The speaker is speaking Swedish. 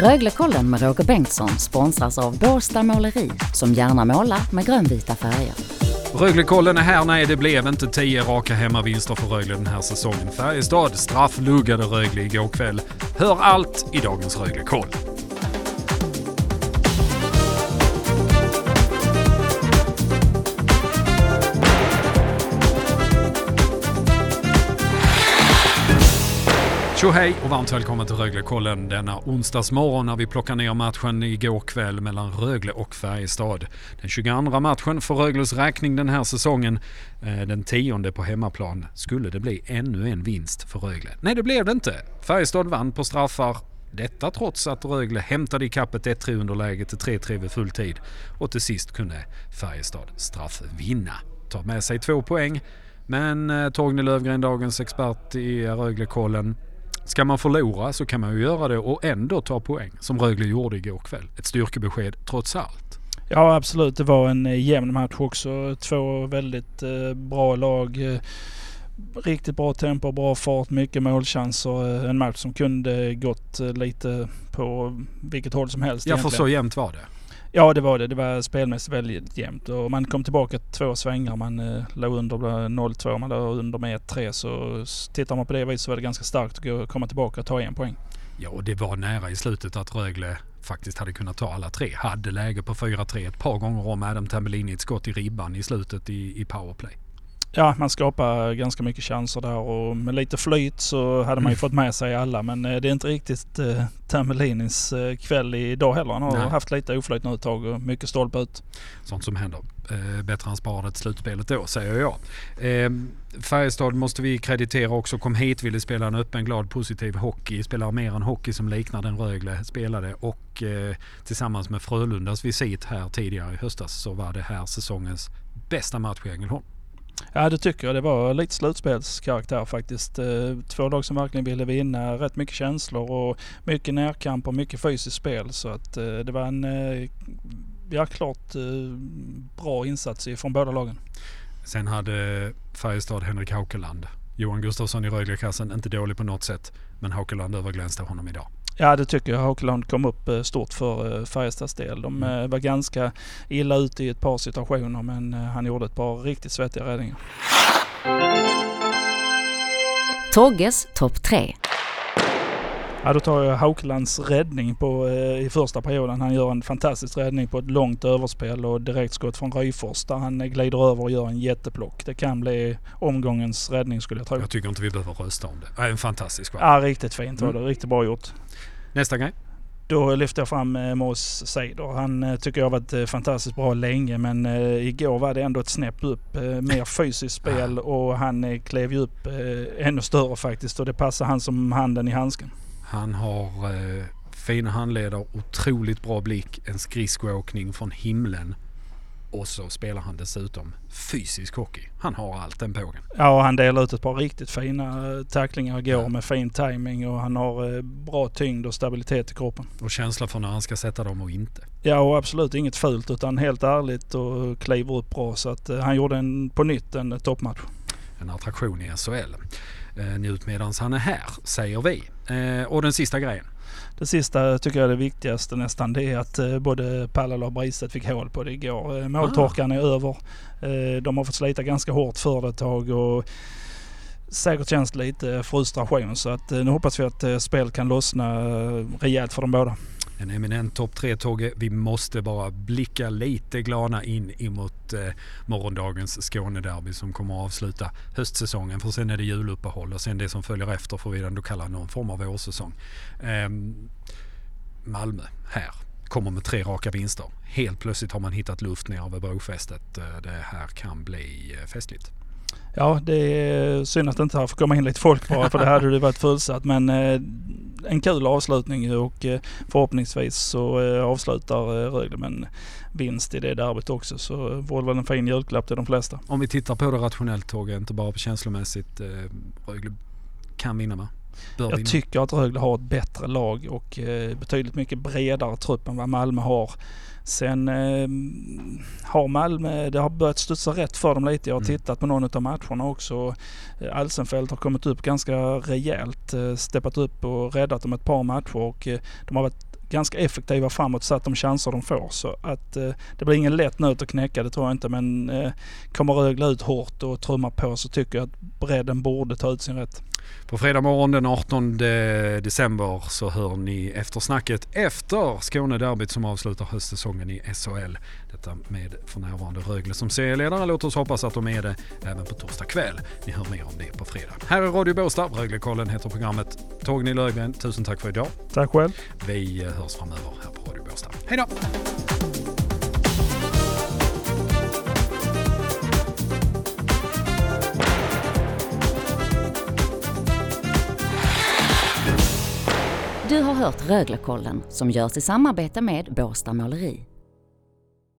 Röglekollen med Roger Bengtsson sponsras av Båstad Måleri som gärna målar med grönvita färger. Röglekollen är här. Nej, det blev inte tio raka hemmavinster för Rögle den här säsongen. Färjestad straffluggade Rögle igår kväll. Hör allt i dagens Röglekoll. Tjo hej och varmt välkommen till Röglekollen denna onsdagsmorgon när vi plockar ner matchen igår kväll mellan Rögle och Färjestad. Den 22 matchen för Rögles räkning den här säsongen. Eh, den tionde på hemmaplan. Skulle det bli ännu en vinst för Rögle? Nej, det blev det inte. Färjestad vann på straffar. Detta trots att Rögle hämtade i kappet 1-3 underläge till 3-3 vid full tid. Och till sist kunde Färjestad straffvinna. Tar med sig två poäng. Men eh, Torgny Lövgren, dagens expert i Röglekollen, Ska man förlora så kan man ju göra det och ändå ta poäng som Rögle gjorde igår kväll. Ett styrkebesked trots allt. Ja absolut, det var en eh, jämn match också. Två väldigt eh, bra lag. Eh, riktigt bra tempo, bra fart, mycket målchanser. En match som kunde gått lite på vilket håll som helst. Ja, egentligen. för så jämnt var det. Ja det var det. Det var spelmässigt väldigt jämnt. Och man kom tillbaka två svängar. Man eh, låg under 0-2, man låg under med 1-3. Så tittar man på det viset så var det ganska starkt att komma tillbaka och ta en poäng. Ja och det var nära i slutet att Rögle faktiskt hade kunnat ta alla tre. Hade läge på 4-3 ett par gånger om Adam Tambellini ett skott i ribban i slutet i, i powerplay. Ja, man skapar ganska mycket chanser där och med lite flyt så hade man ju mm. fått med sig alla. Men eh, det är inte riktigt eh, Tambellinis eh, kväll idag heller. Han har Nej. haft lite oflyt nu ett tag och mycket stolpe ut. Sånt som händer. Eh, bättre än sparat slutspelet då, säger jag. Eh, Färjestad måste vi kreditera också. Kom hit, ville spela en öppen, glad, positiv hockey. Spelar mer en hockey som liknar den Rögle spelade. Och eh, tillsammans med Frölundas visit här tidigare i höstas så var det här säsongens bästa match i Ängelholm. Ja det tycker jag. Det var lite slutspelskaraktär faktiskt. Eh, två lag som verkligen ville vinna. Rätt mycket känslor och mycket närkamp och mycket fysiskt spel. Så att eh, det var en eh, ja, klart bra insats från båda lagen. Sen hade Färjestad Henrik Haukeland. Johan Gustafsson i Röglekassen, inte dålig på något sätt. Men Haukeland överglänste honom idag. Ja det tycker jag. Haukeland kom upp eh, stort för eh, Färjestads del. De mm. Eh, var ganska illa ute i ett par situationer men han gjorde ett par riktigt svettiga räddningar. Togges topp 3. Ja, då tar jag Haukelands räddning på, eh, i första perioden. Han gör en fantastisk räddning på ett långt överspel och direktskott från Ryfors där han glider över och gör en jätteplock. Det kan bli omgångens räddning skulle jag tro. Jag tycker inte vi behöver rösta om det. En fantastisk va? Ja, riktigt fint var det. Mm. Riktigt bra gjort. Nästa grej? Då lyfter jag fram eh, Mos Seider. Han eh, tycker jag har varit eh, fantastiskt bra länge men eh, igår var det ändå ett snäpp upp. Eh, mer fysiskt spel och han eh, klev ju upp eh, ännu större faktiskt och det passar han som handen i handsken. Han har eh, fina handleder, otroligt bra blick, en skridskoåkning från himlen. Och så spelar han dessutom fysisk hockey. Han har allt den pågen. Ja, han delar ut ett par riktigt fina eh, tacklingar igår ja. med fin timing och han har eh, bra tyngd och stabilitet i kroppen. Och känsla för när han ska sätta dem och inte. Ja, och absolut inget fult utan helt ärligt och kliver upp bra. Så att eh, han gjorde en, på nytt en toppmatch. En attraktion i SHL. Eh, njut medans han är här, säger vi. Eh, och den sista grejen. Det sista tycker jag är det viktigaste nästan. Det är att eh, både Pallala och Bristedt fick hål på det igår. Måltorkan är över. De har fått slita ganska hårt för det ett tag. Och säkert känns lite frustration så att nu hoppas vi att spelet kan lossna rejält för dem båda en eminent topp tre Togge. Vi måste bara blicka lite glada in emot eh, morgondagens Skånederby som kommer att avsluta höstsäsongen. För sen är det juluppehåll och sen det som följer efter får vi ändå kalla någon form av vårsäsong. Eh, Malmö här kommer med tre raka vinster. Helt plötsligt har man hittat luft ner över brofästet. Eh, det här kan bli eh, festligt. Ja, det är synd att det inte har fått komma in lite folk bara för det hade det varit fullsatt. Men eh, en kul avslutning och eh, förhoppningsvis så eh, avslutar eh, Rögle med en vinst i det derbyt också. Så vore är väl en fin julklapp till de flesta. Om vi tittar på det rationellt Tåge, inte bara på känslomässigt. Rögle kan vinna va? Jag tycker att Rögle har ett bättre lag och betydligt mycket bredare trupp än vad Malmö har. Sen eh, har Malmö, det har börjat studsa rätt för dem lite. Jag har mm. tittat på någon av matcherna också. Eh, Alsenfelt har kommit upp ganska rejält, eh, steppat upp och räddat dem ett par matcher och eh, de har varit ganska effektiva framåt så att de chanser de får. Så att eh, det blir ingen lätt nöt att knäcka, det tror jag inte. Men eh, kommer Rögle ut hårt och trummar på så tycker jag att bredden borde ta ut sin rätt. På fredag morgon den 18 december så hör ni eftersnacket efter Skånederbyt som avslutar höstsäsongen i SHL. Detta med för närvarande Rögle som serieledare. Låt oss hoppas att de är det även på torsdag kväll. Ni hör mer om det på fredag. Här är Radio Båstad. Röglekollen heter programmet. Torgny Löfgren, tusen tack för idag. Tack själv. Vi hörs framöver här på Radio Båstad. Hej då! Du har hört Röglekollen som görs i samarbete med Båstad Måleri.